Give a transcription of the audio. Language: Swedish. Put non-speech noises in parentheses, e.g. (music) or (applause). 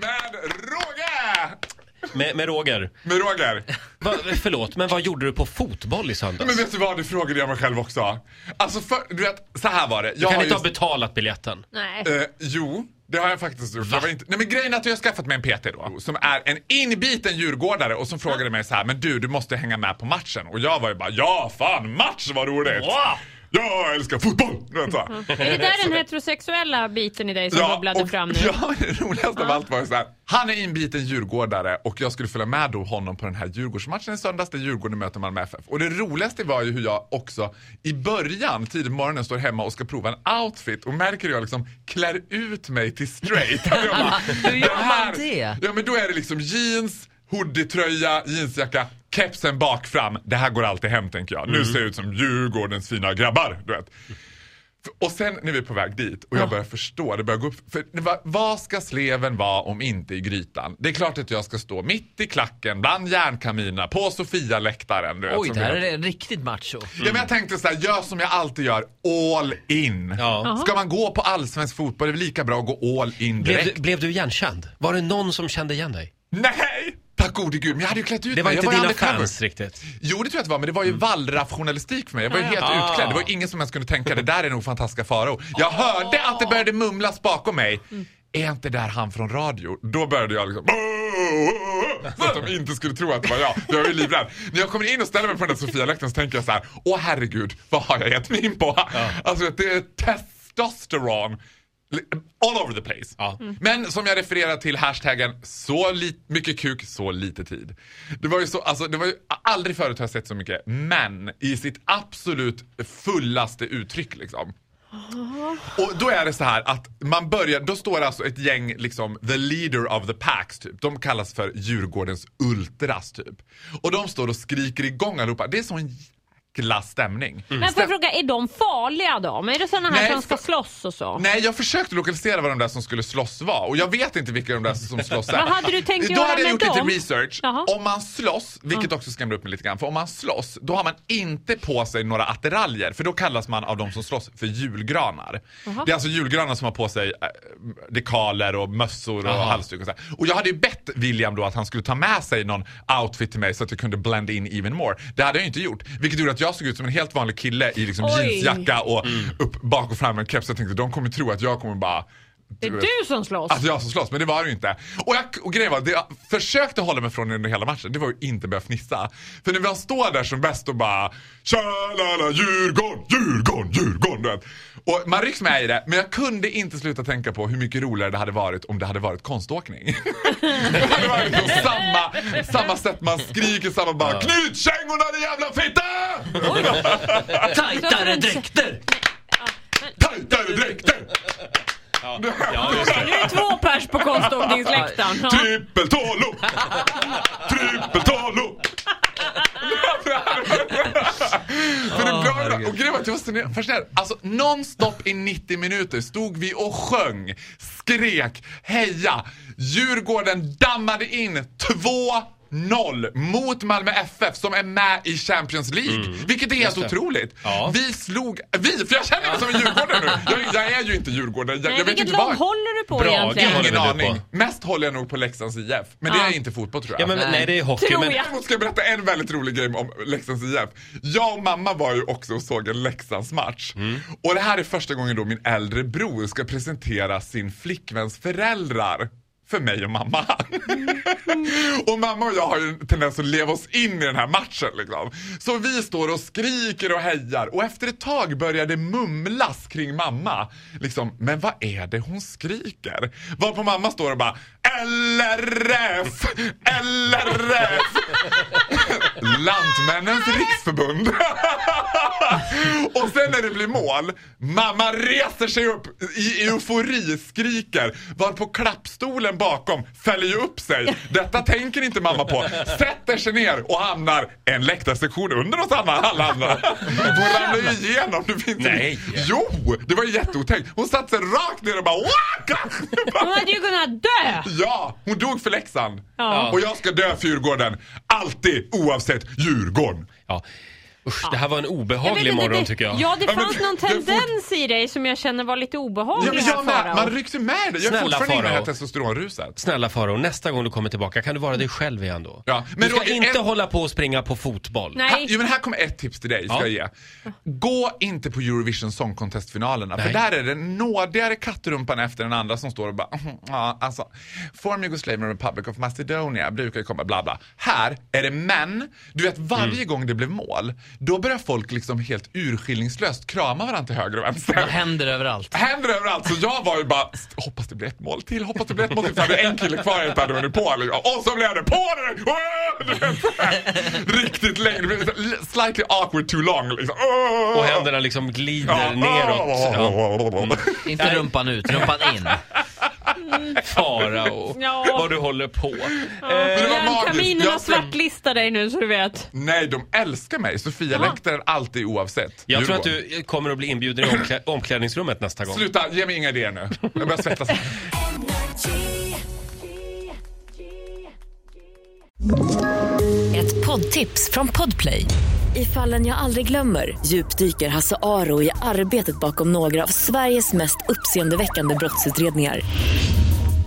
Med Roger! Med, med Roger. Med Roger. Va, förlåt, men vad gjorde du på fotboll i söndags? Men vet du vad, det frågade jag mig själv också. Alltså för, du vet, så här var det. Jag du kan har inte just- ha betalat biljetten. Nej. Eh, jo, det har jag faktiskt gjort. Jag var inte... Nej men grejen är att jag har skaffat mig en PT då. Som är en inbiten djurgårdare och som frågade mig så här: men du, du måste hänga med på matchen. Och jag var ju bara, ja fan match vad roligt! Wow! Jag älskar fotboll! Så. (laughs) Är det där den heterosexuella biten i dig som bubblade och, fram nu? (laughs) Ja, det roligaste av allt var ju så här. Han är inbiten djurgårdare och jag skulle följa med då honom på den här Djurgårdsmatchen i söndags där Djurgården möter Malmö FF. Och det roligaste var ju hur jag också i början, tidigt på morgonen, står hemma och ska prova en outfit och märker hur jag liksom klär ut mig till straight. (laughs) Jag bara, Hur gör man det? Ja men då är det liksom jeans, hoodie-tröja, jeansjacka, kepsen bak fram. Det här går alltid hem tänker jag. Nu ser jag ut som Djurgårdens fina grabbar. Du vet. Och sen när vi är på väg dit och jag börjar förstå, det börjar gå upp. För vad, ska sleven vara om inte i grytan? Det är klart att jag ska stå mitt i klacken bland järnkaminerna på Sofia-läktaren. Du vet, Oj, det här är riktigt macho. Ja, men jag tänkte så här, gör som jag alltid gör, all in. Ja. Ska man gå på allsvensk fotboll är det lika bra att gå all in Blev direkt. du, blev du igenkänd? Var det någon som kände igen dig? Nej! Tack gode gud, men jag hade ju klätt ut Det var mig. inte jag var ju dina undercover. fans riktigt. Jo det tror jag att det var, men det var ju wallraff-journalistik för mig. Jag var ju helt Ah. utklädd. Det var ingen som ens kunde tänka det där är nog fantastiska Farao. Jag hörde att det började mumlas bakom mig. Är inte där han från radio? Då började jag liksom så att de inte skulle tro att det var jag. Jag var ju livrädd. När jag kommer in och ställer mig på den där Sofia-läktaren så tänker jag så här: åh herregud, vad har jag gett mig in på? Alltså det är testosteron all over the place. Ja. Men som jag refererar till hashtaggen så li- mycket kuk, så lite tid. Det var ju så, alltså det var ju aldrig förut har jag sett så mycket män i sitt absolut fullaste uttryck liksom. Och då är det så här att man börjar, då står det alltså ett gäng liksom the leader of the packs typ. De kallas för Djurgårdens ultras typ. Och de står och skriker igång allihopa. Det är så en jäkla stämning. Men får jag fråga, är de farliga då? Är det sådana här Nej, som ska slåss och så? Nej, jag försökte lokalisera vad de där som skulle slåss var och jag vet inte vilka de där som slåss är. Vad hade du tänkt Då göra hade jag med gjort dem? lite research. Jaha. Om man slåss, vilket också skrämde upp mig lite grann, för om man slåss då har man inte på sig några attiraljer för då kallas man av de som slåss för julgranar. Det är alltså julgranar som har på sig äh, dekaler och mössor och Jaha. halsduk och så här. Och jag hade ju bett William då att han skulle ta med sig någon outfit till mig så att jag kunde blend in even more. Det hade jag inte gjort, vilket gjorde att jag såg ut som en helt vanlig kille i liksom Oj. jeansjacka och upp bak och fram med en keps. Jag tänkte de kommer tro att jag kommer bara Det är vet, du som slåss? Alltså jag som slåss, men det var det ju inte. Och, jag, och grejen var, det jag försökte hålla mig från under hela matchen, det var ju inte börja fnissa. För när vi står där som bäst och bara Tjalala Djurgården, Djurgården, Djurgården. du vet. Och man rycks med i det, men jag kunde inte sluta tänka på hur mycket roligare det hade varit om det hade varit konståkning. (laughs) det hade varit samma, (laughs) samma sätt man skriker, samma bara Knut kängorna din jävla fitta! Tajtare dräkter! Tajtare dräkter! Ja. Nu är det två pers på konståkningsläktaren. Ja. (laughs) Trippeltålo! Trippeltålo! För det är bra, och grejen var jag var så fascinerad. Alltså nonstop i 90 minuter stod vi och sjöng, skrek, heja. Djurgården dammade in två mot Malmö FF som är med i Champions League. Vilket är helt det. otroligt. Ja. Vi slog, vi, för jag känner mig som en djurgårdare nu. Jag, jag är ju inte djurgårdare. Jag, Nej, jag vet vilket inte lag vad. håller du på Brage egentligen? håller Ingen aning. på? Mest håller jag nog på Leksands IF. Men det Ja. är inte fotboll tror Ja, jag. men, nej, det är hockey. Tror Men, jag. Däremot ska jag berätta en väldigt rolig grej om Leksands IF. Jag och mamma var ju också och såg en Leksandsmatch. Och det här är första gången då min äldre bror ska presentera sin flickväns föräldrar för mig och mamma. och mamma och jag har ju en tendens att leva oss in i den här matchen. Liksom. Så vi står och skriker och hejar och efter ett tag börjar det mumlas kring mamma. Liksom, men vad är det hon skriker? Varpå mamma står och bara LRF! LRF! (laughs) Lantmännens riksförbund. (laughs) (laughs) och sen när det blir mål, mamma reser sig upp i eufori, skriker, varpå klappstolen bakom fäller ju upp sig. Detta tänker inte mamma på. Sätter sig ner och hamnar en läktarsektion under oss alla, alla andra. Hon ramlar ju igenom. Det finns Nej. Jo, det var jätteotänkt. Hon satte sig rakt ner och bara Waka! Hon hade ju kunnat dö! Ja, hon dog för Leksand. Ja. Och jag ska dö för Djurgården. Alltid, oavsett Djurgården. Ja. Usch, det här var en obehaglig inte, morgon det- tycker jag. Ja, det Ja, men fanns det- någon det fort- tendens i dig som jag känner var lite obehaglig Ja, men här, jag med. Farao. Man rycks ju med det. Jag är Snälla fortfarande inne i det här Farao. testosteronruset. Snälla Faro, nästa gång du kommer tillbaka kan du vara dig själv igen då. Ja, du men ska Roger, inte en- hålla på och springa på fotboll. Här, Nej. jo, men här kommer ett tips till dig. Ska Ja. jag ge. Gå inte på Eurovision Song Contest-finalerna. För Nej. där är det nådigare kattrumpan efter den andra som står och bara "Mhm, ja, alltså, Form Yugoslavian Republic of Macedonia brukar ju komma bla bla. Här är det män. Du vet varje Mm. gång det blev mål, då börjar folk liksom helt urskillningslöst krama varandra till höger och vänster. Det händer överallt. Händer överallt. Så jag var ju bara, hoppas det blir ett mål till, hoppas det blir ett mål till. Jag hade en kille kvar jag inte hade hunnit på. Liksom. Och så blev det på det! Riktigt länge. Slightly awkward too long. Liksom. Och händerna liksom glider Ja. neråt. Ja. Inte rumpan ut, rumpan in. Farao, Ja. vad du håller på. det var magiskt. Järnkaminerna Jag ska- svartlistar dig nu så du vet. Nej, de älskar mig. Sofia läktaren alltid oavsett. Jag tror att Djurgården. du kommer att bli inbjuden i omklä- omklädningsrummet nästa gång. Sluta, ge mig inga idéer nu. Jag börjar svettas. Ett poddtips från Podplay. I fallen jag aldrig glömmer djupdyker Hasse Aro i arbetet bakom några av Sveriges mest uppseendeväckande brottsutredningar.